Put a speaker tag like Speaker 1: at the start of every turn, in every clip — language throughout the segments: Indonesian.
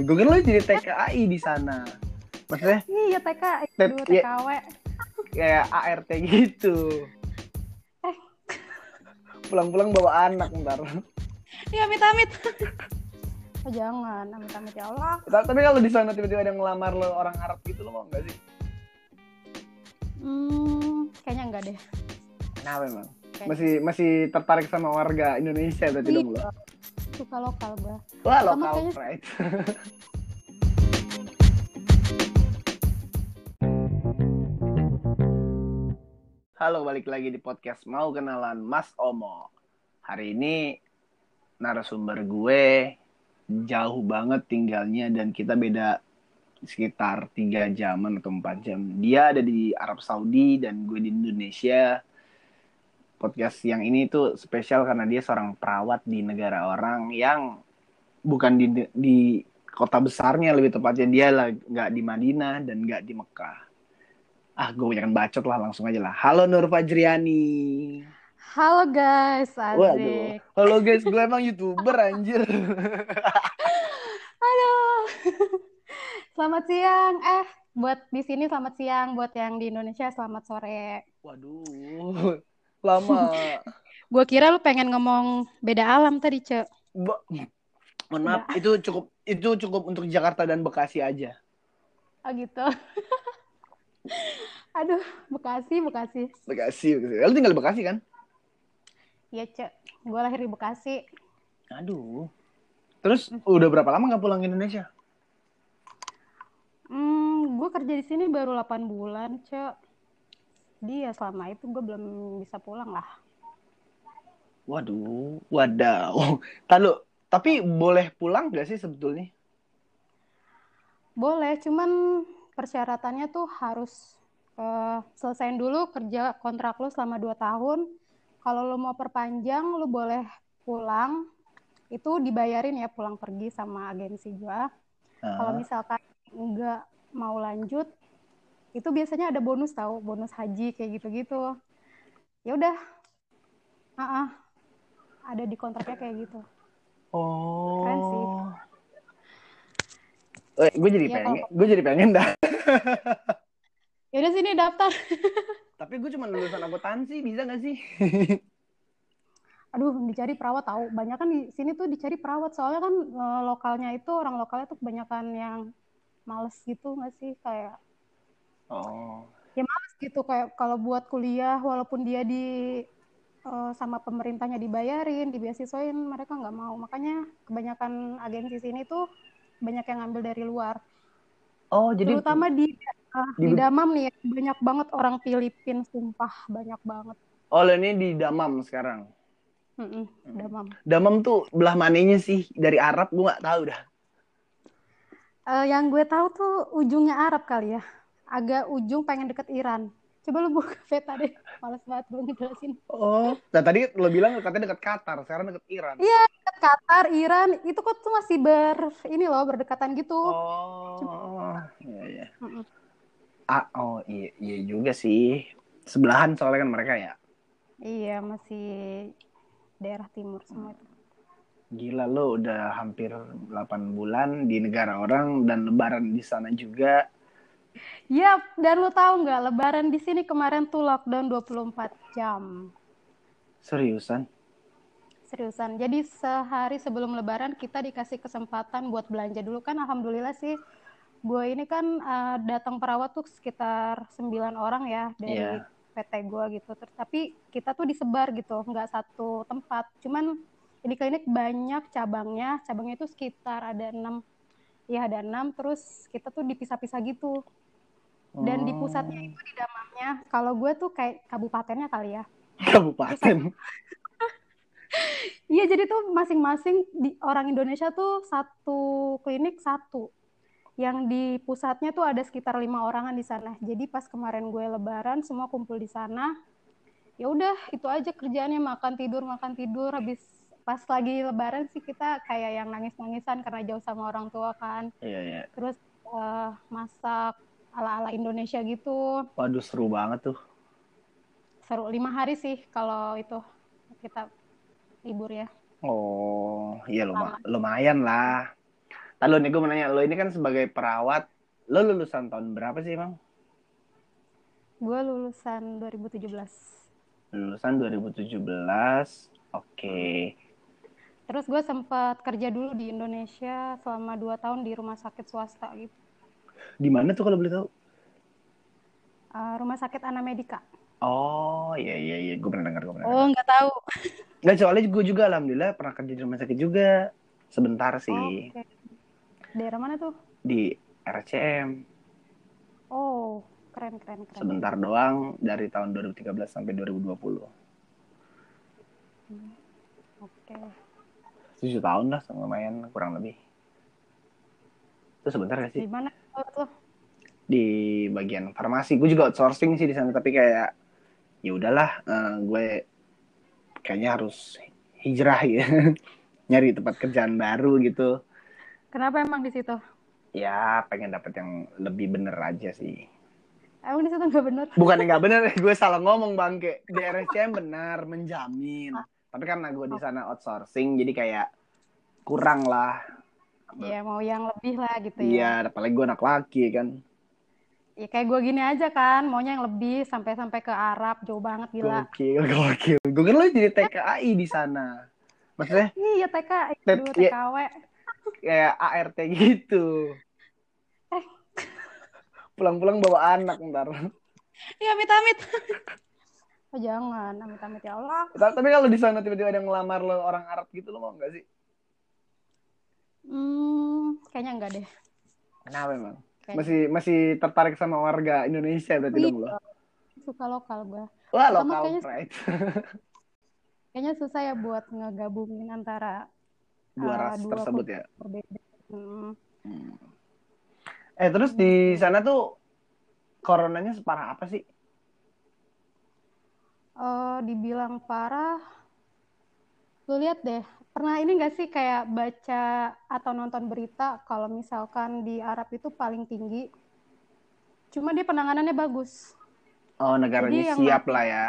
Speaker 1: Gue kira lo jadi TKI di sana. Maksudnya
Speaker 2: Iya TK,
Speaker 1: Tet-
Speaker 2: dulu
Speaker 1: iya.
Speaker 2: TKW.
Speaker 1: kayak ART gitu.
Speaker 2: Eh.
Speaker 1: Pulang-pulang bawa anak ntar.
Speaker 2: Iya amit-amit. Oh, jangan, amit-amit ya Allah.
Speaker 1: Ta- Tapi kalau di sana tiba-tiba ada yang ngelamar lo orang Arab gitu lo mau nggak sih?
Speaker 2: Hmm, kayaknya enggak deh.
Speaker 1: Kenapa emang?
Speaker 2: Kayak-
Speaker 1: Masih masih tertarik sama warga Indonesia berarti dong lo?
Speaker 2: Suka lokal gue.
Speaker 1: Wah lokal
Speaker 2: kayaknya-
Speaker 1: pride. Halo, balik lagi di podcast Mau Kenalan Mas Omo. Hari ini narasumber gue jauh banget tinggalnya dan kita beda sekitar 3 jaman atau 4 jam. Dia ada di Arab Saudi dan gue di Indonesia. Podcast yang ini tuh spesial karena dia seorang perawat di negara orang yang bukan di di kota besarnya lebih tepatnya dia lah nggak di Madinah dan nggak di Mekah. Ah, gue jangan bacot lah langsung aja lah. Halo Nur Fajriani.
Speaker 2: Halo guys,
Speaker 1: Waduh. Halo guys, gue emang youtuber anjir.
Speaker 2: Aduh. selamat siang. Eh, buat di sini selamat siang, buat yang di Indonesia selamat sore.
Speaker 1: Waduh, lama.
Speaker 2: Gue kira lu pengen ngomong beda alam tadi, Cek.
Speaker 1: Ba- Mohon maaf, itu cukup itu cukup untuk Jakarta dan Bekasi aja.
Speaker 2: Oh gitu. Aduh, Bekasi, Bekasi.
Speaker 1: Bekasi, Bekasi. Lu tinggal di Bekasi kan?
Speaker 2: Iya, Cek. Gue lahir di Bekasi.
Speaker 1: Aduh. Terus udah berapa lama nggak pulang ke Indonesia?
Speaker 2: Hmm, gue kerja di sini baru 8 bulan, Cek. Dia selama itu gue belum bisa pulang lah.
Speaker 1: Waduh, wadaw. Tahu, tapi boleh pulang gak sih sebetulnya?
Speaker 2: Boleh, cuman persyaratannya tuh harus eh, selesaiin dulu kerja kontrak lu selama 2 tahun. Kalau lu mau perpanjang, lu boleh pulang. Itu dibayarin ya pulang pergi sama agensi gua. Kalau
Speaker 1: Ah,
Speaker 2: misalkan nggak mau lanjut, itu biasanya ada bonus tahu, bonus haji kayak gitu-gitu. Ya udah, Ah, ah. ada di kontraknya kayak gitu. Keren sih.
Speaker 1: Oh. Eh, gue jadi
Speaker 2: Iya,
Speaker 1: pengen, gue jadi pengen dah.
Speaker 2: Ya udah sini daftar.
Speaker 1: Tapi gue cuma lulusan akuntansi, bisa gak sih?
Speaker 2: Aduh, dicari perawat tahu. Banyak kan di sini tuh dicari perawat. Soalnya kan eh, lokalnya itu orang lokalnya tuh kebanyakan yang males gitu nggak sih? Kayak
Speaker 1: Oh.
Speaker 2: ya males gitu kayak kalau buat kuliah walaupun dia di eh, sama pemerintahnya dibayarin, dibeasiswain, mereka nggak mau. Makanya kebanyakan agensi sini tuh banyak yang ngambil dari luar.
Speaker 1: Oh, jadi
Speaker 2: Terutama di eh,
Speaker 1: di-
Speaker 2: di Damam nih, banyak banget orang Filipin, sumpah banyak banget.
Speaker 1: Oh, ini di Damam sekarang.
Speaker 2: Mm-mm, Damam.
Speaker 1: Damam tuh belah mananya sih dari Arab gue nggak tahu dah.
Speaker 2: Eh, yang gue tahu tuh ujungnya Arab kali ya. Agak ujung pengen deket Iran. Coba lu buka peta deh. Males banget gue ngejelasin.
Speaker 1: Oh. Nah tadi lo bilang katanya dekat Qatar, sekarang dekat Iran.
Speaker 2: Iya, deket Qatar, Iran, itu kok tuh masih ber ini loh berdekatan gitu.
Speaker 1: Oh. Iya, iya.
Speaker 2: Mm-mm.
Speaker 1: Ah, oh iya, iya juga sih. Sebelahan soalnya kan mereka ya.
Speaker 2: Iya, masih daerah timur semua itu.
Speaker 1: Gila lo udah hampir 8 bulan di negara orang dan lebaran di sana juga.
Speaker 2: Yap, dan lu tahu nggak Lebaran di sini kemarin tuh lockdown 24 jam.
Speaker 1: Seriusan?
Speaker 2: Seriusan. Jadi sehari sebelum Lebaran kita dikasih kesempatan buat belanja dulu kan. Alhamdulillah sih. Gue ini kan eh, datang perawat tuh sekitar 9 orang ya dari
Speaker 1: Iya.
Speaker 2: PT gue gitu. Terus tapi kita tuh disebar gitu, nggak satu tempat. Cuman di klinik banyak cabangnya. Cabangnya itu sekitar ada enam. Ya ada enam. Terus kita tuh dipisah-pisah gitu. Dan di pusatnya itu di Damamnya. Kalau gue tuh kayak kabupatennya kali ya.
Speaker 1: Kabupaten.
Speaker 2: Iya, jadi tuh masing-masing di orang Indonesia tuh satu klinik satu. Yang di pusatnya tuh ada sekitar lima orangan di sana. Jadi pas kemarin gue Lebaran semua kumpul di sana. Ya udah itu aja kerjaannya makan tidur makan tidur. Habis pas lagi Lebaran sih kita kayak yang nangis-nangisan karena jauh sama orang tua kan.
Speaker 1: Iya, iya.
Speaker 2: Terus eh, masak ala-ala Indonesia gitu.
Speaker 1: Waduh seru banget tuh.
Speaker 2: Seru lima hari sih kalau itu kita libur ya.
Speaker 1: Oh, iya luma- lumayan lah. Lalu nih gue mau nanya, lo ini kan sebagai perawat, lo lulusan tahun berapa sih emang?
Speaker 2: Gue lulusan 2017.
Speaker 1: Lulusan 2017, oke.
Speaker 2: Terus gue sempat kerja dulu di Indonesia selama 2 tahun di rumah sakit swasta gitu.
Speaker 1: Di mana tuh kalau boleh tahu?
Speaker 2: Uh, rumah sakit Ana Medica.
Speaker 1: Oh iya iya iya, gue pernah dengar, gue pernah.
Speaker 2: Oh nggak tahu.
Speaker 1: Nggak soalnya gue juga alhamdulillah pernah kerja di rumah sakit juga sebentar sih.
Speaker 2: Oke. Daerah mana tuh?
Speaker 1: Di RCM
Speaker 2: Oh keren keren keren.
Speaker 1: sebentar doang dari tahun 2013 sampai 2020.
Speaker 2: Hmm, Oke.
Speaker 1: Tujuh tahun lah, lumayan kurang lebih. Itu sebentar gak
Speaker 2: Di
Speaker 1: sih?
Speaker 2: mana
Speaker 1: Di bagian farmasi. Gue juga outsourcing sih di sana, tapi kayak ya udahlah, eh, gue kayaknya harus hijrah ya, nyari tempat kerjaan baru gitu.
Speaker 2: Kenapa emang di situ?
Speaker 1: Ya pengen dapet yang lebih bener aja sih.
Speaker 2: Emang di situ nggak bener?
Speaker 1: Bukan nggak bener, gue salah ngomong bangke. Di RSCM benar menjamin. Tapi karena gue di sana outsourcing, jadi kayak kurang lah.
Speaker 2: Iya mau yang lebih lah gitu ya.
Speaker 1: Iya, apalagi gue anak laki kan.
Speaker 2: Ya kayak gue gini aja kan, maunya yang lebih sampai-sampai ke Arab, jauh banget gila.
Speaker 1: Gokil, gokil. Gue kira lo jadi TKI di sana. Maksudnya
Speaker 2: Iya TK,
Speaker 1: Tet-
Speaker 2: dulu
Speaker 1: iya.
Speaker 2: TKW.
Speaker 1: kayak ART gitu.
Speaker 2: Eh.
Speaker 1: Pulang-pulang bawa anak ntar.
Speaker 2: Iya amit-amit. Oh jangan, amit-amit ya Allah.
Speaker 1: Tapi kalau di sana tiba-tiba ada yang ngelamar lo orang Arab gitu lo mau nggak sih?
Speaker 2: Hmm, kayaknya enggak deh.
Speaker 1: Kenapa emang?
Speaker 2: Kayaknya.
Speaker 1: Masih masih tertarik sama warga Indonesia berarti dong lo?
Speaker 2: Suka lokal gue.
Speaker 1: Wah,
Speaker 2: Sama
Speaker 1: lokal
Speaker 2: kayaknya-
Speaker 1: pride.
Speaker 2: Kayaknya susah ya buat ngegabungin antara
Speaker 1: Dua
Speaker 2: Ah,
Speaker 1: ras
Speaker 2: dua
Speaker 1: tersebut ya.
Speaker 2: berbeda. Hmm.
Speaker 1: Hmm. Eh terus di sana tuh coronanya separah apa sih?
Speaker 2: Eh, dibilang parah, lu lihat deh, pernah ini gak sih kayak baca atau nonton berita kalau misalkan di Arab itu paling tinggi, cuma dia penanganannya bagus.
Speaker 1: Oh negaranya
Speaker 2: Jadi
Speaker 1: siap
Speaker 2: mati-
Speaker 1: lah ya.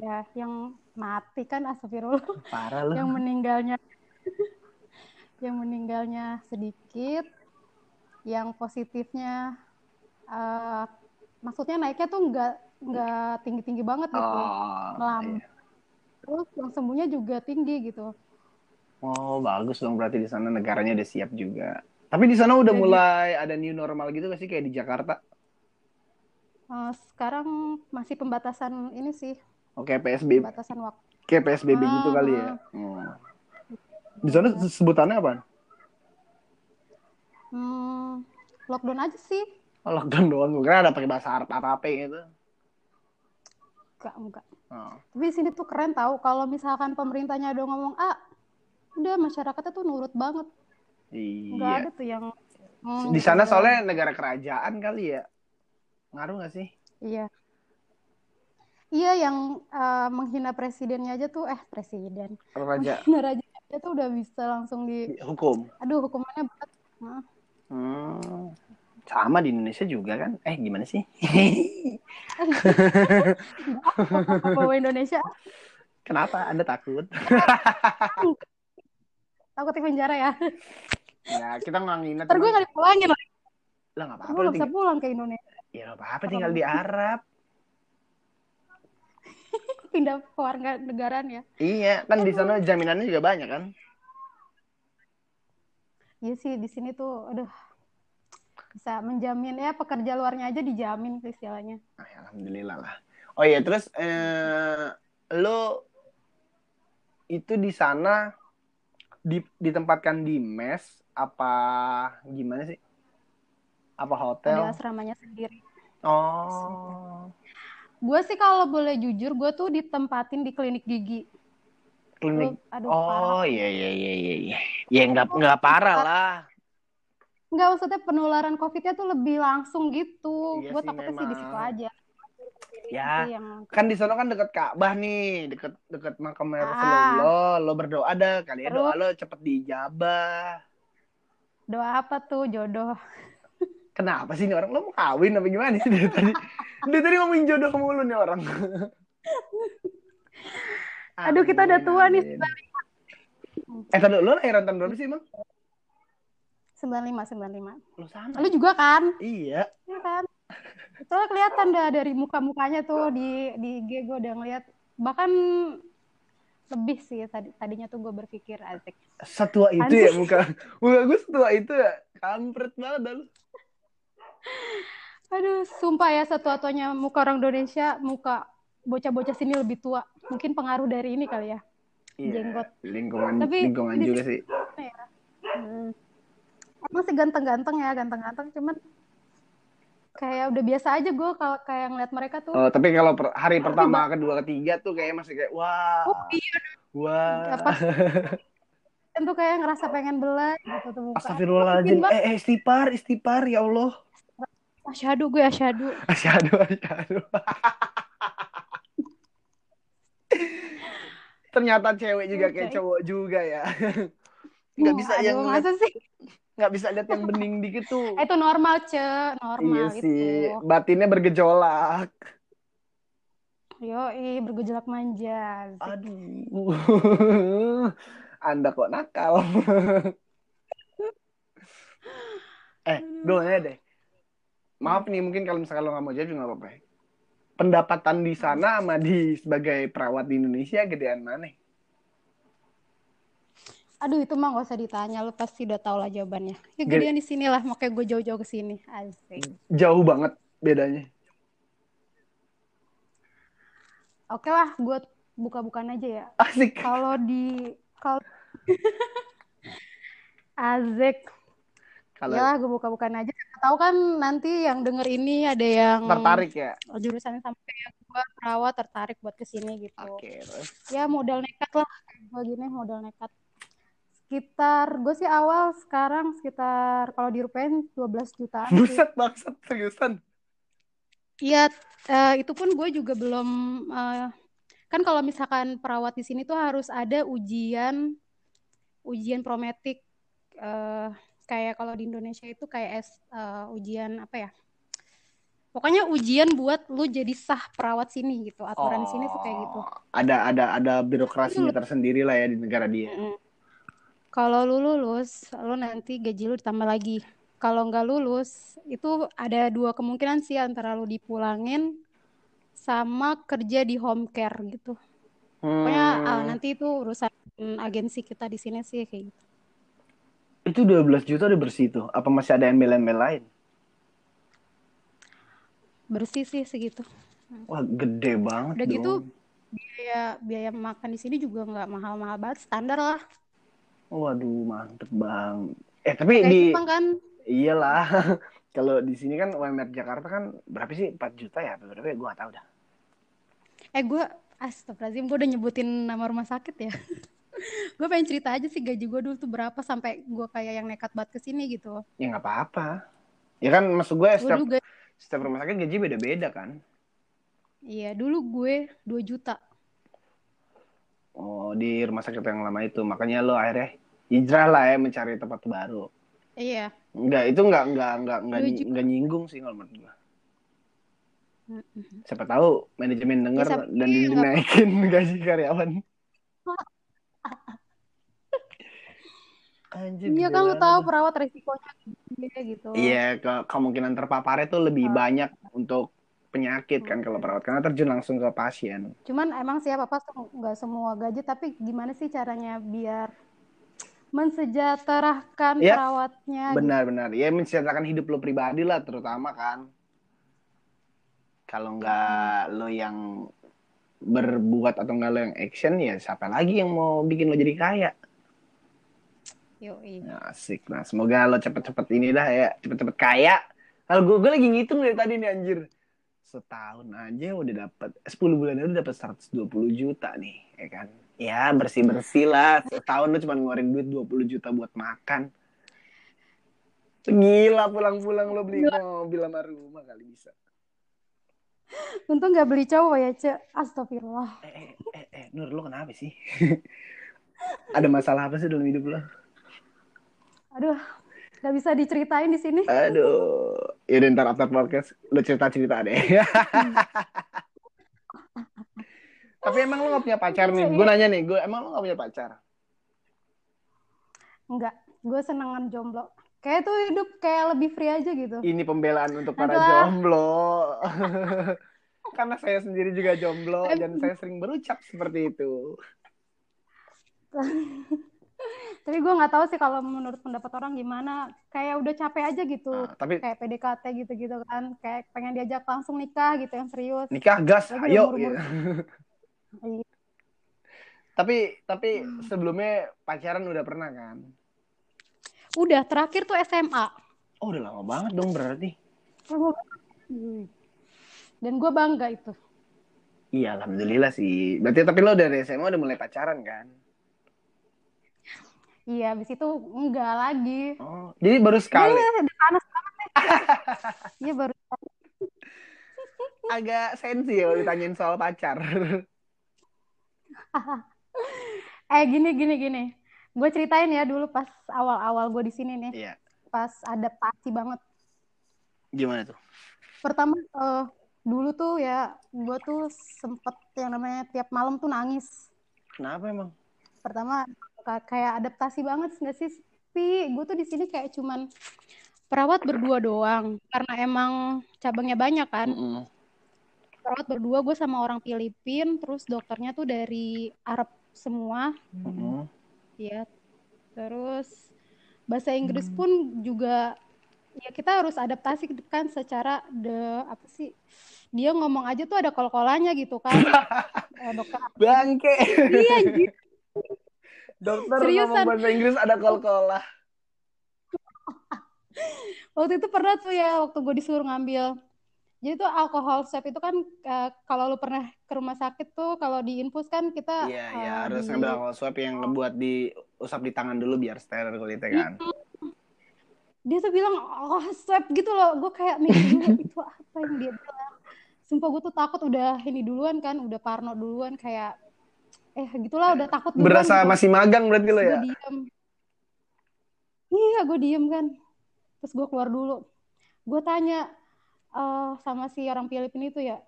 Speaker 2: Ya, yang mati kan astagfirullah,
Speaker 1: Parah lo.
Speaker 2: yang meninggalnya yang meninggalnya sedikit, yang positifnya eh, maksudnya naiknya tuh nggak nggak tinggi-tinggi banget gitu.
Speaker 1: Oh,
Speaker 2: Melam-
Speaker 1: iya.
Speaker 2: Terus yang sembuhnya juga tinggi gitu.
Speaker 1: oh bagus dong berarti di sana negaranya udah siap juga. Tapi di sana udah
Speaker 2: Jadi-
Speaker 1: mulai ada new normal gitu gak sih kayak di Jakarta?
Speaker 2: Eh, sekarang masih pembatasan ini sih,
Speaker 1: Oke PSBB,
Speaker 2: pembatasan waktu.
Speaker 1: kayak PSBB gitu
Speaker 2: Ah,
Speaker 1: kali ya. Oh. Di sana sebutannya apa?
Speaker 2: Hmm, lockdown aja sih.
Speaker 1: Oh, lockdown doang. Gue kira ada pakai bahasa Arab apa gitu.
Speaker 2: Enggak, enggak.
Speaker 1: Oh.
Speaker 2: Tapi di sini tuh keren tahu kalau misalkan pemerintahnya udah ngomong A, udah masyarakatnya tuh nurut banget. Enggak
Speaker 1: Iya.
Speaker 2: ada tuh yang hmm,
Speaker 1: Di sana
Speaker 2: gitu.
Speaker 1: soalnya negara kerajaan kali ya. Ngaruh gak sih?
Speaker 2: Iya. Iya yang eh, menghina presidennya aja tuh eh presiden.
Speaker 1: Raja
Speaker 2: Menghina raja aja tuh udah bisa langsung di
Speaker 1: hukum.
Speaker 2: aduh hukumannya berat. Nah,
Speaker 1: Hmm. Sama di Indonesia juga kan? Eh gimana sih?
Speaker 2: bawa Indonesia
Speaker 1: Kenapa? Anda takut?
Speaker 2: takut di penjara ya.
Speaker 1: ya kita nggak nginep.
Speaker 2: Ntar gue gak dipulangin lagi.
Speaker 1: Lah nggak apa-apa.
Speaker 2: bisa pulang ke Indonesia.
Speaker 1: Ya nggak apa-apa tinggal di Arab.
Speaker 2: Pindah ke warga negaraan ya.
Speaker 1: Iya, kan di sana jaminannya juga banyak kan?
Speaker 2: Iya sih di sini tuh aduh bisa menjamin ya pekerja luarnya aja dijamin istilahnya.
Speaker 1: Ah, ya, Alhamdulillah lah. Oh iya, terus eh, lo itu di sana di, ditempatkan di mes apa gimana sih? Apa hotel?
Speaker 2: Ada asramanya sendiri.
Speaker 1: Oh,
Speaker 2: Gue sih kalau boleh jujur gue tuh ditempatin di klinik gigi.
Speaker 1: klinik.
Speaker 2: Tuh, aduh.
Speaker 1: Oh iya iya iya iya. iya. Ya nggak nggak parah lah.
Speaker 2: Enggak maksudnya penularan COVID-nya tuh lebih langsung gitu.
Speaker 1: Iya
Speaker 2: gue takutnya sih di situ aja.
Speaker 1: Ya,
Speaker 2: yang
Speaker 1: Kan di sana kan deket Ka'bah nih, deket deket makam
Speaker 2: Ah.
Speaker 1: Rasulullah. Lo berdoa ada kali ya doa lo cepet dijabah.
Speaker 2: doa apa tuh jodoh.
Speaker 1: Kenapa sih ini orang? Lo mau kawin apa gimana sih dari tadi? Dari tadi ngomongin jodoh mulu nih orang.
Speaker 2: Aduh, kita udah tua nih.
Speaker 1: Eh, tadi lo lahiran tahun berapa sih, Bang?
Speaker 2: 95 95.
Speaker 1: Lu sama.
Speaker 2: Lu juga kan?
Speaker 1: Iya.
Speaker 2: Iya kan? Soalnya kelihatan dah dari muka-mukanya tuh di di IG gue udah ngeliat bahkan lebih sih tadi tadinya tuh gue berpikir asik.
Speaker 1: Setua itu
Speaker 2: Anjing.
Speaker 1: ya muka. Muka gue setua itu ya. Kampret banget dah lu.
Speaker 2: Aduh, sumpah ya satu-satunya muka orang Indonesia, muka bocah-bocah sini lebih tua. Mungkin pengaruh dari ini kali ya.
Speaker 1: Iya.
Speaker 2: Jenggot.
Speaker 1: Lingkungan
Speaker 2: Tapi
Speaker 1: lingkungan juga sih.
Speaker 2: Hmm. Emang sih ganteng-ganteng ya, ganteng-ganteng. Cuman kayak udah biasa aja gue kalau kayak ngeliat mereka tuh.
Speaker 1: Oh, tapi kalau per- hari pertama, kedua, ketiga tuh kayak masih kayak wah.
Speaker 2: Oh iya,
Speaker 1: Wah.
Speaker 2: apa? Kan tuh kayak ngerasa pengen belah gitu tuh muka.
Speaker 1: Astagfirullahaladzim. Eh, eh, istighfar, istighfar, ya Allah.
Speaker 2: Asyhadu gue asyhadu.
Speaker 1: Asyhadu, asyhadu. Ternyata cewek juga kayak
Speaker 2: Oke.
Speaker 1: cowok juga ya. Nggak bisa
Speaker 2: Aduh,
Speaker 1: yang
Speaker 2: masa sih?
Speaker 1: Nggak bisa lihat yang bening dikit tuh.
Speaker 2: Itu normal, Ce.
Speaker 1: iya
Speaker 2: Normal
Speaker 1: sih, batinnya bergejolak.
Speaker 2: Yoi, bergejolak manja.
Speaker 1: Aduh. Anda kok nakal. eh, doanya deh. Maaf nih, mungkin kalau misalkan lo nggak mau jawab juga nggak apa-apa. ya. Pendapatan di sana sama di sebagai perawat di Indonesia gedean mana?
Speaker 2: Aduh, itu mah gak usah ditanya. Lu pasti udah tau lah jawabannya. Ya
Speaker 1: Gede-
Speaker 2: gedean di sini lah, makanya gue jauh-jauh ke sini. Asik.
Speaker 1: Jauh banget bedanya.
Speaker 2: Oke lah, gue buka-bukaan aja ya.
Speaker 1: Asik.
Speaker 2: Kalau di... Kalau... Asik.
Speaker 1: Kalau
Speaker 2: Ya gue buka-bukaan aja. Tahu kan nanti yang denger ini ada yang
Speaker 1: tertarik ya.
Speaker 2: jurusan sama kayak gue perawat tertarik buat ke sini gitu.
Speaker 1: Oke, terus.
Speaker 2: Ya modal nekat lah. Gue gini modal nekat. Sekitar, gue sih awal sekarang sekitar kalau dirupain 12 jutaan. sih.
Speaker 1: Buset bangsat seriusan.
Speaker 2: Iya, eh, itu pun gue juga belum eh, kan kalau misalkan perawat di sini tuh harus ada ujian ujian prometik eh, kayak kalau di Indonesia itu kayak es- eh, ujian apa ya? Pokoknya ujian buat lu jadi sah perawat sini gitu. Aturan di sini tuh kayak gitu.
Speaker 1: Oh, Ada ada ada birokrasinya
Speaker 2: Itu-
Speaker 1: tersendiri lah ya di negara dia.
Speaker 2: Mm-mm. Kalau lu lulus, lu nanti gaji lu ditambah lagi. Kalau nggak lulus, itu ada dua kemungkinan sih antara lu dipulangin sama kerja di home care gitu. Pokoknya
Speaker 1: Hmm.
Speaker 2: ah, nanti itu urusan agensi kita di sini sih kayak gitu.
Speaker 1: Itu 12 juta udah bersih tuh. Apa masih ada embel-embel lain?
Speaker 2: Bersih sih segitu.
Speaker 1: Wah, gede banget
Speaker 2: Udah
Speaker 1: dong.
Speaker 2: gitu biaya biaya makan di sini juga nggak mahal-mahal banget, standar lah.
Speaker 1: Waduh, mantep bang. Eh, tapi
Speaker 2: Kayak
Speaker 1: di
Speaker 2: Jepang kan.
Speaker 1: iyalah. Kalau di sini kan UMR Jakarta kan berapa sih? 4 juta ya? Apa Berapa ya? Gue gak tahu dah.
Speaker 2: Eh gue Astagfirullahaladzim gue udah nyebutin nama rumah sakit ya. gue pengen cerita aja sih gaji gue dulu tuh berapa sampai gue kayak yang nekat banget ke sini gitu.
Speaker 1: Ya nggak apa-apa. Ya kan maksud gue setiap,
Speaker 2: dulu
Speaker 1: setiap rumah sakit gaji beda-beda kan.
Speaker 2: iya dulu gue 2 juta.
Speaker 1: Oh, di rumah sakit yang lama itu. Makanya lo akhirnya hijrah lah ya mencari tempat baru.
Speaker 2: Iya.
Speaker 1: Enggak, itu enggak enggak enggak enggak, enggak nyinggung sih kalau menurut gue.
Speaker 2: Mm-mm.
Speaker 1: Siapa tahu manajemen denger
Speaker 2: Ya,
Speaker 1: dan
Speaker 2: iya,
Speaker 1: dinaikin gaji karyawan. Anjir,
Speaker 2: Iya kan lu tahu perawat resikonya gitu.
Speaker 1: Iya, ke kemungkinan terpaparnya tuh lebih
Speaker 2: Ah.
Speaker 1: banyak untuk penyakit kan kalau perawat karena terjun langsung ke pasien.
Speaker 2: Cuman emang sih apa nggak semua gaji tapi gimana sih caranya biar mensejahterakan
Speaker 1: Iya,
Speaker 2: perawatnya gitu.
Speaker 1: Benar-benar. Ya menceritakan hidup lo pribadi lah terutama kan. Kalau nggak lo yang berbuat atau nggak lo yang action ya siapa lagi yang mau bikin lo jadi kaya?
Speaker 2: Yoi.
Speaker 1: Ya, asik. Nah, semoga lo cepet-cepet ini dah ya, cepet-cepet kaya. Kalau gue, gue lagi ngitung dari tadi nih anjir. Setahun aja udah dapat 10 bulan udah dapat 120 juta nih, ya kan? Ya, bersih-bersih lah. Setahun lo cuma ngeluarin duit 20 juta buat makan. Gila pulang-pulang lo beli mobil sama rumah kali bisa.
Speaker 2: Untung nggak beli cowok ya, Ce. Astagfirullah.
Speaker 1: Eh, eh, eh, eh, Nur, lo kenapa sih? Ada masalah apa sih dalam hidup lo?
Speaker 2: Aduh, nggak bisa diceritain di sini.
Speaker 1: Aduh, ya ntar after podcast lu cerita-cerita deh. Tapi emang lu gak punya pacar nih? Gue nanya nih, gue emang lu gak punya pacar?
Speaker 2: Enggak, gue senengan jomblo. kayak tuh hidup kayak lebih free aja gitu
Speaker 1: Ini pembelaan untuk para
Speaker 2: Adalah-
Speaker 1: jomblo. Karena saya sendiri juga jomblo dan saya sering berucap seperti itu.
Speaker 2: tapi gue nggak tahu sih kalau menurut pendapat orang gimana kayak udah capek aja gitu
Speaker 1: Nah, tapi
Speaker 2: kayak PDKT gitu-gitu kan kayak pengen diajak langsung nikah gitu yang serius
Speaker 1: nikah gas,
Speaker 2: Lagi
Speaker 1: ayo. gitu.
Speaker 2: Iya.
Speaker 1: tapi tapi
Speaker 2: Hmm.
Speaker 1: sebelumnya pacaran udah pernah kan?
Speaker 2: udah terakhir tuh SMA
Speaker 1: Oh udah lama banget dong berarti.
Speaker 2: Dan gue bangga itu
Speaker 1: Iya alhamdulillah sih. Berarti tapi lo dari SMA udah mulai pacaran kan?
Speaker 2: Iya abis itu enggak lagi
Speaker 1: Oh jadi baru sekali.
Speaker 2: Iya, udah panas banget iya baru
Speaker 1: Agak sensi ya ditanyain soal pacar.
Speaker 2: eh gini gini gini gue ceritain ya dulu pas awal-awal gue di sini nih
Speaker 1: Iya.
Speaker 2: pas adaptasi banget
Speaker 1: Gimana tuh?
Speaker 2: pertama eh, dulu tuh ya gue tuh sempet yang namanya tiap malam tuh nangis
Speaker 1: Kenapa emang?
Speaker 2: pertama kayak adaptasi banget nggak sih? Tapi gue tuh di sini kayak cuman perawat berdua doang karena emang cabangnya banyak kan.
Speaker 1: Mm-mm.
Speaker 2: perawat berdua gue sama orang Filipin terus dokternya tuh dari Arab semua.
Speaker 1: Mm-mm.
Speaker 2: ya terus bahasa Inggris pun juga ya kita harus adaptasi kan secara the apa sih dia ngomong aja tuh ada kol-kolannya gitu kan. Eh, dokter
Speaker 1: Bangke.
Speaker 2: iya gitu
Speaker 1: Dokter
Speaker 2: Seriusan.
Speaker 1: ngomong bahasa Inggris ada kol-kolah.
Speaker 2: waktu itu pernah tuh ya waktu gue disuruh ngambil jadi tuh alkohol swab itu kan eh, kalau lu pernah ke rumah sakit tuh kalau di infus kan kita
Speaker 1: Iya, iya
Speaker 2: eh,
Speaker 1: harus
Speaker 2: di-
Speaker 1: ngambil alkohol swab yang ngebuat diusap di tangan dulu biar steril kulitnya kan.
Speaker 2: dia tuh bilang oh swab gitu loh gue kayak mikir dulu itu apa yang dia bilang sumpah gue tuh takut udah ini duluan kan udah parno duluan kayak eh gitulah udah takut duluan
Speaker 1: Berasa
Speaker 2: gitu.
Speaker 1: masih magang berarti lo
Speaker 2: gue
Speaker 1: ya?
Speaker 2: diem. Iya gue diem kan. Terus gue keluar dulu. Gue tanya eh, sama si orang Filipina itu ya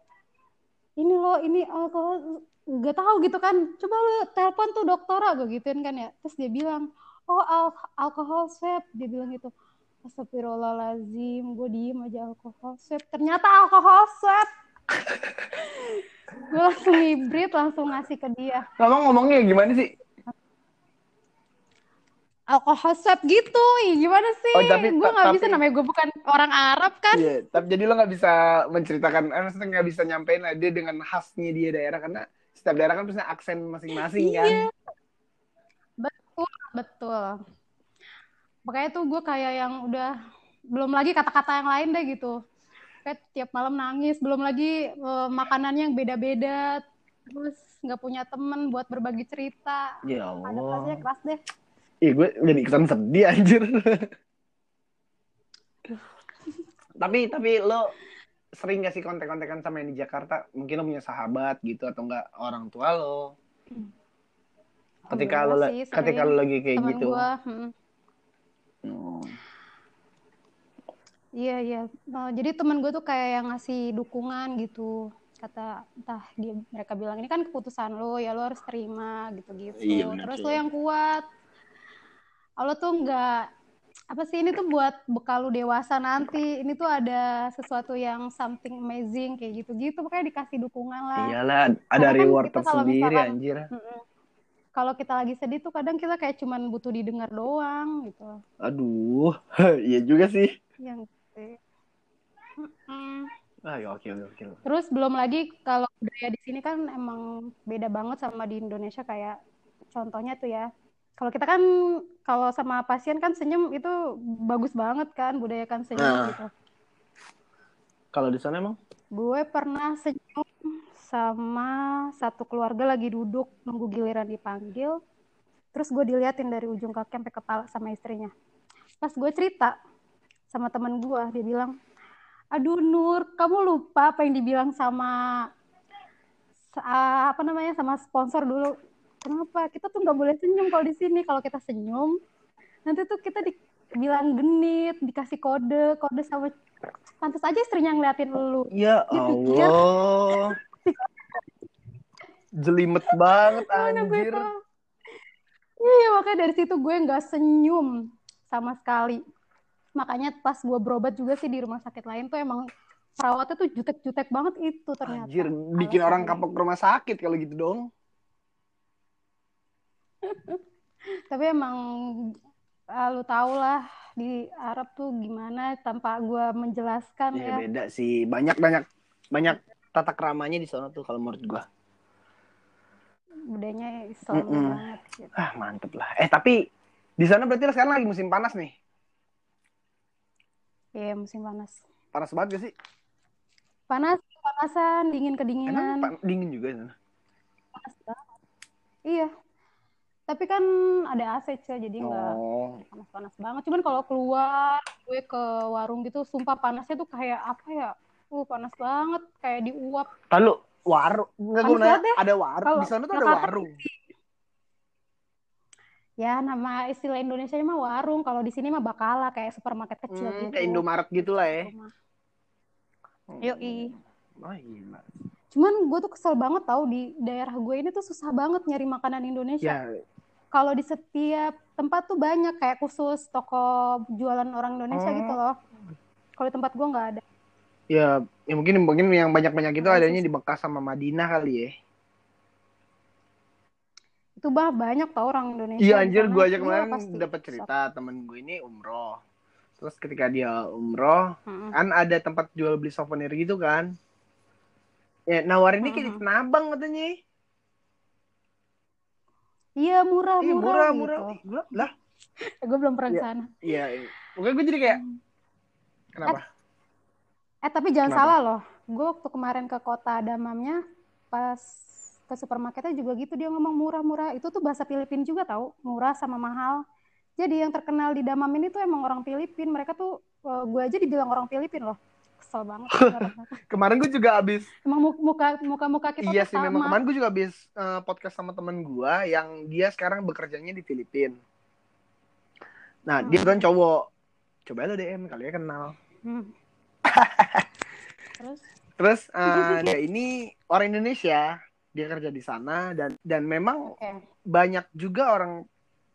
Speaker 2: ini lo ini alkohol gak tahu gitu kan? Coba lo telepon tuh doktora gue gituin kan ya. Terus dia bilang oh al- alkohol swab dia bilang gitu. Astagfirullahaladzim gue diem aja alkohol swab. Ternyata alkohol swab gue langsung hibrid langsung ngasih ke dia
Speaker 1: Ngomong ngomongnya gimana sih?
Speaker 2: alkohol swab gitu Ih, gimana sih
Speaker 1: Oh, tapi-
Speaker 2: gue nggak bisa namanya gue bukan orang Arab kan
Speaker 1: Iya, tapi jadi lo nggak bisa menceritakan, eh, maksudnya nggak bisa nyampein lah dia dengan khasnya dia daerah karena setiap daerah kan punya aksen masing-masing kan.
Speaker 2: Iya. betul betul makanya tuh gue kayak yang udah belum lagi kata-kata yang lain deh gitu kayak tiap malam nangis belum lagi eh, makanannya yang beda-beda terus nggak punya temen buat berbagi cerita
Speaker 1: Ya Allah.
Speaker 2: keras deh
Speaker 1: Ih, gue jadi ikutan sedih anjir. tapi tapi lo sering gak sih kontek-kontekan sama yang di Jakarta? Mungkin lo punya sahabat gitu atau enggak orang tua lo? Ketika lo
Speaker 2: sih,
Speaker 1: ketika lo lagi kayak
Speaker 2: temen
Speaker 1: gitu.
Speaker 2: gue hmm.
Speaker 1: Hmm.
Speaker 2: Iya iya, Eh, jadi teman gue tuh kayak yang ngasih dukungan gitu. Kata entah dia mereka bilang ini kan keputusan lo ya lo harus terima gitu-gitu.
Speaker 1: Iya,
Speaker 2: Terus lo yang kuat. Lo tuh nggak apa sih ini tuh buat bekal lo dewasa nanti. Ini tuh ada sesuatu yang something amazing kayak gitu-gitu. Makanya dikasih dukungan lah.
Speaker 1: Iyalah, ada
Speaker 2: Karena kan
Speaker 1: reward
Speaker 2: kalau
Speaker 1: tersendiri
Speaker 2: misalkan-
Speaker 1: anjir.
Speaker 2: Kalau kita lagi sedih tuh kadang kita kayak cuman butuh didengar doang gitu.
Speaker 1: Aduh, iya juga sih.
Speaker 2: Yang Mm-mm.
Speaker 1: Ah, ya, oke, oke, oke.
Speaker 2: Terus belum lagi kalau budaya di sini kan emang beda banget sama di Indonesia kayak contohnya tuh ya. Kalau kita kan kalau sama pasien kan senyum itu bagus banget kan budayakan senyum
Speaker 1: Ah.
Speaker 2: gitu.
Speaker 1: Kalau di sana emang?
Speaker 2: Gue pernah senyum sama satu keluarga lagi duduk nunggu giliran dipanggil. Terus gue diliatin dari ujung kaki sampai kepala sama istrinya. Pas gue cerita sama temen gue, dia bilang, aduh Nur, kamu lupa apa yang dibilang sama sa- apa namanya sama sponsor dulu. Kenapa? Kita tuh nggak boleh senyum kalau di sini. Kalau kita senyum, nanti tuh kita dibilang genit, dikasih kode, kode sama pantas aja istrinya ngeliatin lu.
Speaker 1: Ya
Speaker 2: Dipikir.
Speaker 1: Allah. Jelimet banget anjir.
Speaker 2: Iya makanya dari situ gue nggak senyum sama sekali. Makanya pas gue berobat juga sih di rumah sakit lain tuh emang perawatnya tuh jutek-jutek banget itu ternyata
Speaker 1: Anjir, bikin orang
Speaker 2: Alasannya.
Speaker 1: kapok ke rumah sakit kalau gitu dong.
Speaker 2: tapi emang ah, lu tau lah di Arab tuh gimana tanpa gue menjelaskan
Speaker 1: Ya
Speaker 2: ya
Speaker 1: beda sih. Banyak banyak banyak tata keramanya di sana tuh kalau menurut gua.
Speaker 2: budayanya Islam
Speaker 1: Mm-mm.
Speaker 2: banget gitu.
Speaker 1: Ah, mantep lah. Eh, tapi di sana berarti sekarang lagi musim panas nih.
Speaker 2: Iya musim panas
Speaker 1: Panas banget gak sih?
Speaker 2: panas panasan dingin
Speaker 1: Emang
Speaker 2: kedinginan
Speaker 1: pa- dingin juga sana.
Speaker 2: panas banget iya tapi kan ada AC Cel, jadi nggak
Speaker 1: Oh.
Speaker 2: panas-panas banget. Cuman kalau keluar gue ke warung gitu, sumpah panasnya tuh kayak apa ya? Uh, panas banget, kayak diuap.
Speaker 1: Lalu warung enggak gue
Speaker 2: ya.
Speaker 1: ada warung
Speaker 2: Kalau
Speaker 1: di sana tuh ada warung.
Speaker 2: Ya, nama istilah Indonesia mah warung. Kalau di sini mah bakala, kayak supermarket kecil
Speaker 1: Hmm,
Speaker 2: gitu.
Speaker 1: kayak Indomaret gitu lah ya.
Speaker 2: Yoi.
Speaker 1: Oh, gila.
Speaker 2: Cuman gue tuh kesel banget tau di daerah gue ini tuh susah banget nyari makanan Indonesia.
Speaker 1: Ya,
Speaker 2: Kalau di setiap tempat tuh banyak kayak khusus toko jualan orang Indonesia
Speaker 1: Oh.
Speaker 2: gitu loh. Kalau di tempat gue nggak ada.
Speaker 1: ya, ya mungkin mungkin yang banyak-banyak itu
Speaker 2: Makanya
Speaker 1: adanya di Bekas sama Madinah kali ya.
Speaker 2: Itu bah banyak tau orang Indonesia.
Speaker 1: Iya anjir, gue aja
Speaker 2: Iya,
Speaker 1: kemarin dapat cerita temen gue ini umroh. Terus ketika dia umroh,
Speaker 2: Mm-mm.
Speaker 1: kan ada tempat jual beli souvenir gitu kan. Ya, nawarinnya kayak di
Speaker 2: Mhm.
Speaker 1: Tanah Abang katanya.
Speaker 2: Iya murah
Speaker 1: Iya,
Speaker 2: murah,
Speaker 1: murah,
Speaker 2: gitu.
Speaker 1: murah. Gua, lah,
Speaker 2: gue belum pernah ke sana.
Speaker 1: iya. iya. Pokoknya gue jadi kayak, kenapa?
Speaker 2: Eh tapi jangan
Speaker 1: Kenapa?
Speaker 2: salah loh. Gue waktu kemarin ke kota Damamnya pas ke supermarketnya juga gitu dia ngomong murah-murah. Itu tuh bahasa Filipin juga tahu, murah sama mahal. Jadi yang terkenal di Damam ini tuh emang orang Filipin. Mereka tuh gue aja dibilang orang Filipin loh. Kesel banget.
Speaker 1: Kemarin gue juga abis
Speaker 2: emang mu- muka muka muka kita
Speaker 1: Iya sih, memang kemarin gue juga habis eh, podcast sama temen gue yang dia sekarang bekerjanya di Filipina. Nah, dia
Speaker 2: Hmm.
Speaker 1: kan cowok. Coba lo DM, kali ya kenal.
Speaker 2: Hmm. Terus
Speaker 1: Terus eh, dia ini orang Indonesia, dia kerja di sana dan dan memang
Speaker 2: oke.
Speaker 1: banyak juga orang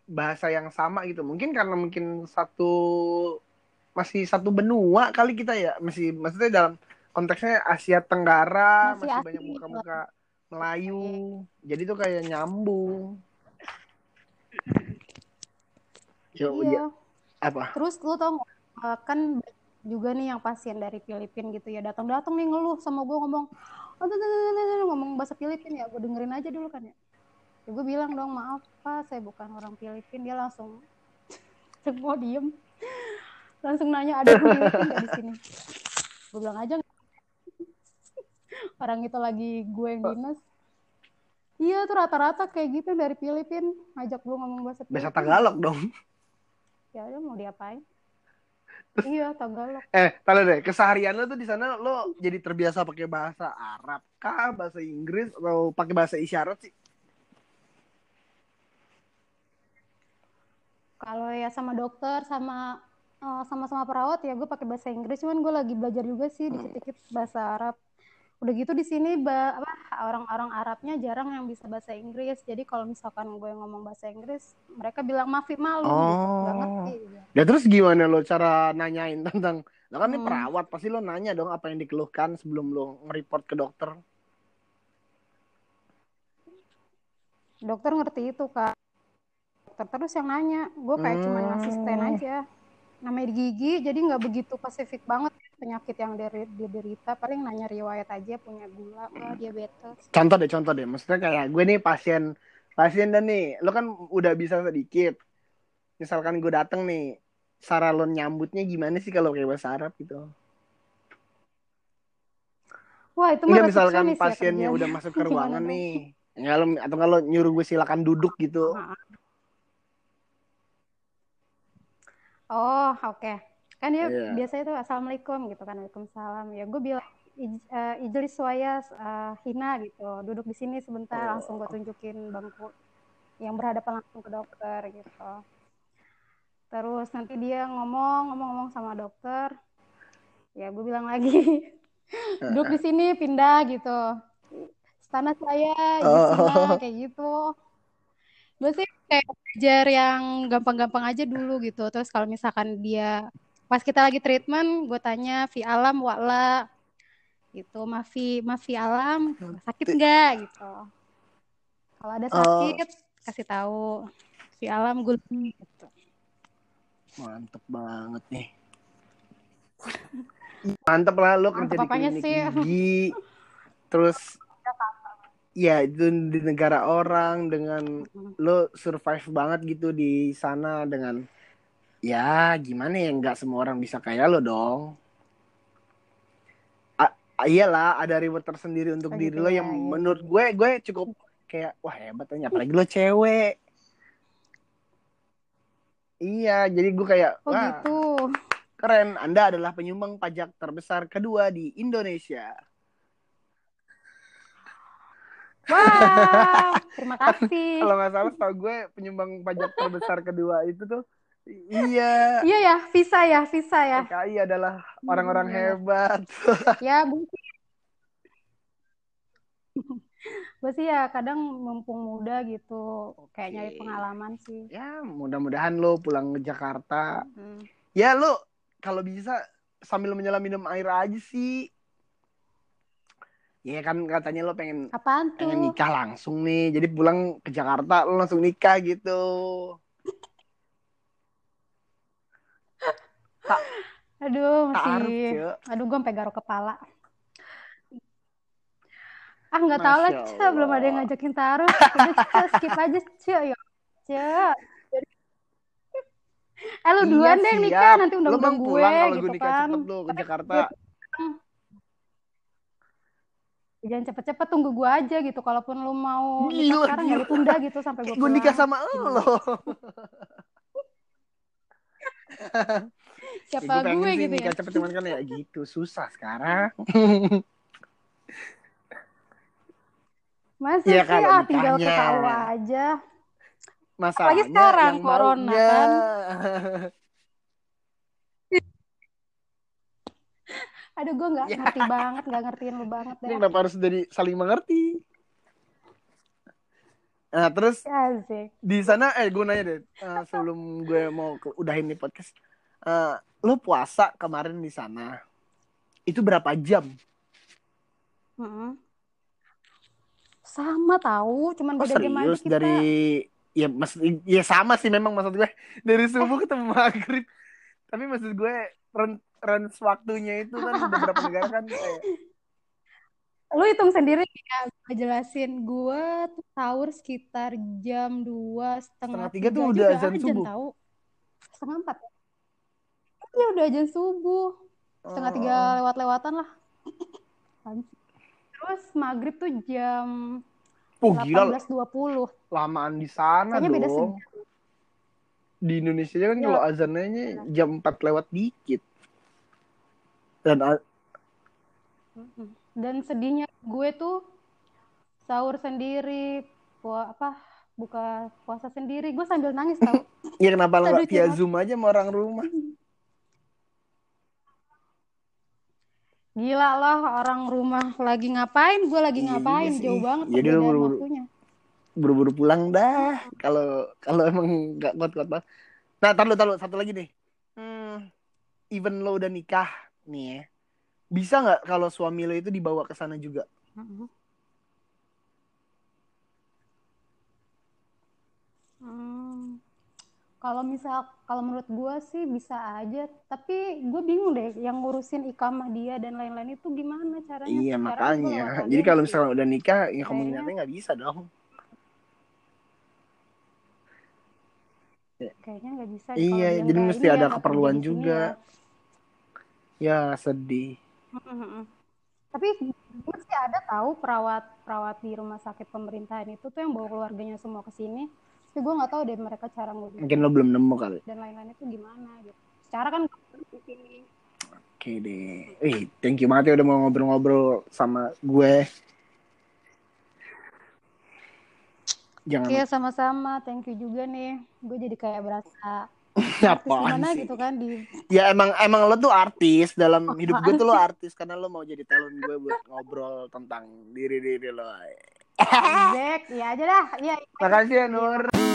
Speaker 1: bahasa yang sama gitu. Mungkin karena mungkin satu masih satu benua kali kita ya, masih maksudnya dalam konteksnya Asia Tenggara
Speaker 2: Masih
Speaker 1: masih, banyak muka-muka Melayu. Jadi tuh kayak nyambung. Yo,
Speaker 2: Iya.
Speaker 1: iya. Apa?
Speaker 2: Terus lu tau eh, kan juga nih yang pasien dari Filipina gitu ya datang-datang nih ngeluh sama gue ngomong "Oh, tuh, tuh, tuh, tuh, tuh," ngomong bahasa Filipina ya gue dengerin aja dulu kan ya. Ya gue bilang dong maaf pak saya bukan orang Filipina dia langsung semua diem. Langsung nanya ada Filipina nggak di sini? Gue bilang aja. Orang itu lagi gue yang dinas. Iya tuh rata-rata kayak gitu dari Filipina ngajak gue ngomong bahasa
Speaker 1: Bahasa
Speaker 2: Filipina
Speaker 1: Tagalog dong.
Speaker 2: ya udah mau diapain iya Tagalog
Speaker 1: Eh, tahu deh, keseharian lo tuh di sana lo jadi terbiasa pakai bahasa Arab kah, bahasa Inggris atau pakai bahasa isyarat sih?
Speaker 2: Kalau ya sama dokter sama eh, sama-sama perawat ya gue pakai bahasa Inggris cuman gue lagi belajar juga sih dikit-dikit bahasa Arab. Udah gitu di sini ba- apa orang-orang Arabnya jarang yang bisa bahasa Inggris. Jadi kalau misalkan gue ngomong bahasa Inggris, mereka bilang mafi malu gitu.
Speaker 1: Oh.
Speaker 2: ngerti.
Speaker 1: Ya terus gimana lo cara nanyain tentang lo kan ini
Speaker 2: Hmm.
Speaker 1: perawat pasti lo nanya dong apa yang dikeluhkan sebelum lo nge-report ke dokter.
Speaker 2: Dokter ngerti itu kak. Dokter terus yang nanya, gue kayak cuman ngasih stand
Speaker 1: Hmm.
Speaker 2: aja. Namanya di gigi, jadi nggak begitu spesifik banget penyakit yang dari dia derita. Paling nanya riwayat aja, punya gula, nggak diabetes.
Speaker 1: Contoh deh, contoh deh. Maksudnya kayak gue nih pasien pasien dan nih, lo kan udah bisa sedikit. Misalkan gue dateng nih, cara lo nyambutnya gimana sih kalau kayak bahasa Arab gitu?
Speaker 2: Wah itu
Speaker 1: Enggak misalkan
Speaker 2: ya
Speaker 1: pasiennya
Speaker 2: kerjanya.
Speaker 1: udah masuk ke ruangan nih. Enggak lo atau kalau nyuruh gue silakan duduk gitu.
Speaker 2: Oh oke. Kan dia
Speaker 1: Iya.
Speaker 2: biasanya tuh assalamualaikum gitu kan, waalaikumsalam. Ya gue bilang "Ij- eh, ijlis waya eh, hina gitu, duduk di sini sebentar,
Speaker 1: Oh.
Speaker 2: langsung gue tunjukin bangku yang berhadapan langsung ke dokter gitu. Terus nanti dia ngomong ngomong-ngomong sama dokter, ya gue bilang lagi duduk di sini pindah gitu. Istana saya, hina,
Speaker 1: Oh.
Speaker 2: kayak gitu. Gue sih kayak belajar yang gampang-gampang aja dulu gitu. Terus kalau misalkan dia pas kita lagi treatment gue tanya vi alam wala gitu mafi mafi alam sakit nggak gitu kalau ada sakit kasih tahu vi alam gue gitu
Speaker 1: Mantep banget nih. Mantep lah lo kerja di klinik
Speaker 2: sih?
Speaker 1: gigi. Terus ya itu di negara orang dengan lo survive banget gitu di sana dengan ya gimana ya nggak semua orang bisa kayak lo dong. A- iyalah ada reward tersendiri untuk
Speaker 2: Oh
Speaker 1: diri
Speaker 2: gitu
Speaker 1: lo
Speaker 2: ya,
Speaker 1: yang
Speaker 2: iya.
Speaker 1: menurut gue gue cukup kayak wah hebat aja apalagi lo cewek. Iya, jadi gue kayak
Speaker 2: oh
Speaker 1: wah
Speaker 2: gitu
Speaker 1: Keren, Anda adalah penyumbang pajak terbesar kedua di Indonesia.
Speaker 2: wow terima kasih
Speaker 1: Kalau nggak salah, tau gue penyumbang pajak terbesar kedua itu tuh, iya,
Speaker 2: iya ya visa ya visa ya
Speaker 1: PKI adalah orang-orang
Speaker 2: Hmm.
Speaker 1: hebat.
Speaker 2: ya gue gue sih ya kadang mumpung muda gitu kayak nyari
Speaker 1: Oke.
Speaker 2: pengalaman sih
Speaker 1: Ya, mudah-mudahan lo pulang ke Jakarta.
Speaker 2: Hmm.
Speaker 1: Ya, lo kalau bisa sambil menyelam minum air aja sih. Ya kan katanya lo pengen
Speaker 2: apaan
Speaker 1: pengen
Speaker 2: tuh
Speaker 1: nikah langsung nih. Jadi pulang ke Jakarta lo langsung nikah gitu.
Speaker 2: Aduh
Speaker 1: Taaruf,
Speaker 2: masih aduh gue sampai garuk kepala. Ah nggak tahu lah Cek. belum ada yang ngajakin taruh udah Cek, skip aja Cek ya. Cek eh lu duluan
Speaker 1: Iya,
Speaker 2: deh nikah nanti
Speaker 1: Lo
Speaker 2: undang-undang gue
Speaker 1: pulang kalau
Speaker 2: gitu
Speaker 1: gue nikah
Speaker 2: kan.
Speaker 1: cepet lo ke Jakarta.
Speaker 2: jangan cepet-cepet tunggu gue aja gitu. Kalaupun lu mau nikah
Speaker 1: Gila,
Speaker 2: sekarang ya lu
Speaker 1: gila.
Speaker 2: tunda gitu sampai gue
Speaker 1: Gue nikah
Speaker 2: pulang.
Speaker 1: sama lo. Ya,
Speaker 2: siapa
Speaker 1: gue
Speaker 2: gitu ya
Speaker 1: cepet cuman kan ya gitu susah sekarang.
Speaker 2: masih
Speaker 1: Iya,
Speaker 2: sih ah tinggal ke
Speaker 1: nikahnya.
Speaker 2: KUA aja
Speaker 1: Masalahnya
Speaker 2: sekarang,
Speaker 1: yang
Speaker 2: corona,
Speaker 1: maunya.
Speaker 2: kan. aduh gue nggak
Speaker 1: Ya.
Speaker 2: ngerti banget nggak ngertiin lu banget
Speaker 1: Ini
Speaker 2: deh
Speaker 1: kenapa harus jadi saling mengerti? Nah terus
Speaker 2: Asik.
Speaker 1: di sana eh gue nanya deh eh, sebelum gue mau ke, udahin nih podcast, eh, lo puasa kemarin di sana itu berapa jam?
Speaker 2: Mm-mm. Sama tahu, cuman
Speaker 1: Oh
Speaker 2: beda jam aja
Speaker 1: serius
Speaker 2: kita.
Speaker 1: dari ya maksud ya sama sih memang maksud gue dari subuh ketemu maghrib tapi maksud gue run range waktunya itu kan beberapa negara kan kayak
Speaker 2: Lu hitung sendiri ya, gue jelasin. Gue tuh sahur sekitar jam dua setengah
Speaker 1: tiga tuh udah azan subuh.
Speaker 2: tahu. Setengah empat. Iya udah azan subuh. Setengah tiga
Speaker 1: oh,
Speaker 2: lewat-lewatan lah. Terus maghrib tuh jam
Speaker 1: oh gila
Speaker 2: 18.20.
Speaker 1: lamaan di sana
Speaker 2: Kayaknya beda
Speaker 1: dong di Indonesia kan
Speaker 2: Ya.
Speaker 1: kalau azannya jam 4 lewat dikit dan.
Speaker 2: Dan sedihnya gue tuh sahur sendiri, pua apa buka puasa sendiri. Gue sambil nangis tau.
Speaker 1: ya kenapa nggak via zoom aja sama orang rumah
Speaker 2: Gila lah orang rumah lagi ngapain, gue lagi
Speaker 1: Iya
Speaker 2: ngapain,
Speaker 1: sih.
Speaker 2: jauh banget
Speaker 1: Jadi lu buru-buru-
Speaker 2: waktunya.
Speaker 1: buru-buru pulang dah kalau kalau emang nggak kuat-kuat banget nah taruh taruh satu lagi nih hmm, even lo udah nikah nih ya bisa nggak kalau suami lo itu dibawa ke sana juga.
Speaker 2: Hmm, kalau misal kalau menurut gue sih bisa aja, tapi gue bingung deh yang ngurusin ikamah dia dan lain-lain itu gimana caranya?
Speaker 1: iya
Speaker 2: Caranya gua
Speaker 1: makanya jadi kalau misalnya udah nikah ya kemungkinannya nggak bisa dong
Speaker 2: Kayaknya nggak bisa.
Speaker 1: Iya, jadi mesti
Speaker 2: ya,
Speaker 1: ada keperluan juga.
Speaker 2: ya.
Speaker 1: ya sedih.
Speaker 2: Tapi gue sih ada tahu perawat perawat di rumah sakit pemerintahan itu tuh yang bawa keluarganya semua ke sini. Tapi gue nggak tahu deh mereka cara ngurus
Speaker 1: mungkin lo belum nemu kali
Speaker 2: dan lain-lain itu gimana gitu. Secara kan di sini.
Speaker 1: oke deh Wih, thank you banget ya udah mau ngobrol-ngobrol sama gue jangan
Speaker 2: Iya sama-sama, thank you juga nih. Gue jadi kayak berasa
Speaker 1: apaan
Speaker 2: gimana
Speaker 1: sih
Speaker 2: gitu kan di
Speaker 1: Ya emang emang lo tuh artis dalam hidup gue tuh lo artis karena lo mau jadi talent gue buat ngobrol tentang diri diri lo.
Speaker 2: Jack, iya aja dah. Iya.
Speaker 1: Makasih ya Nur.